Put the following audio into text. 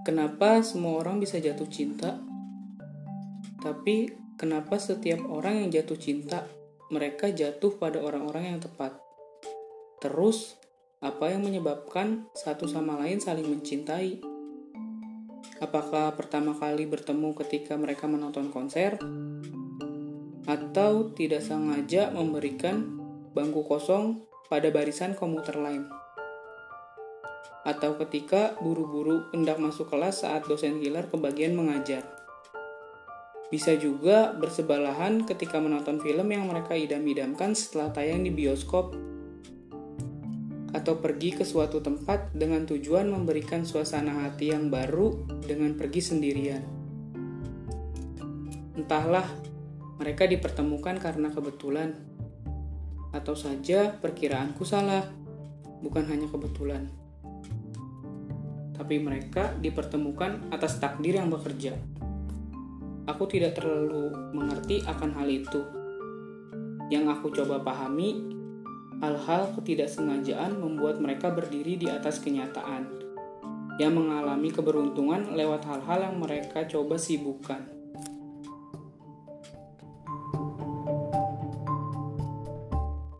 Kenapa semua orang bisa jatuh cinta? Tapi kenapa setiap orang yang jatuh cinta, mereka jatuh pada orang-orang yang tepat? Terus, apa yang menyebabkan satu sama lain saling mencintai? Apakah pertama kali bertemu ketika mereka menonton konser? Atau tidak sengaja memberikan bangku kosong pada barisan komuter lain? Atau ketika buru-buru hendak masuk kelas saat dosen killer kebagian mengajar. Bisa juga bersebelahan ketika menonton film yang mereka idam-idamkan setelah tayang di bioskop atau pergi ke suatu tempat dengan tujuan memberikan suasana hati yang baru dengan pergi sendirian. Entahlah, mereka dipertemukan karena kebetulan, atau saja perkiraanku salah, bukan hanya kebetulan tapi mereka dipertemukan atas takdir yang bekerja. Aku tidak terlalu mengerti akan hal itu. Yang aku coba pahami, hal-hal ketidaksengajaan membuat mereka berdiri di atas kenyataan, yang mengalami keberuntungan lewat hal-hal yang mereka coba sibukkan.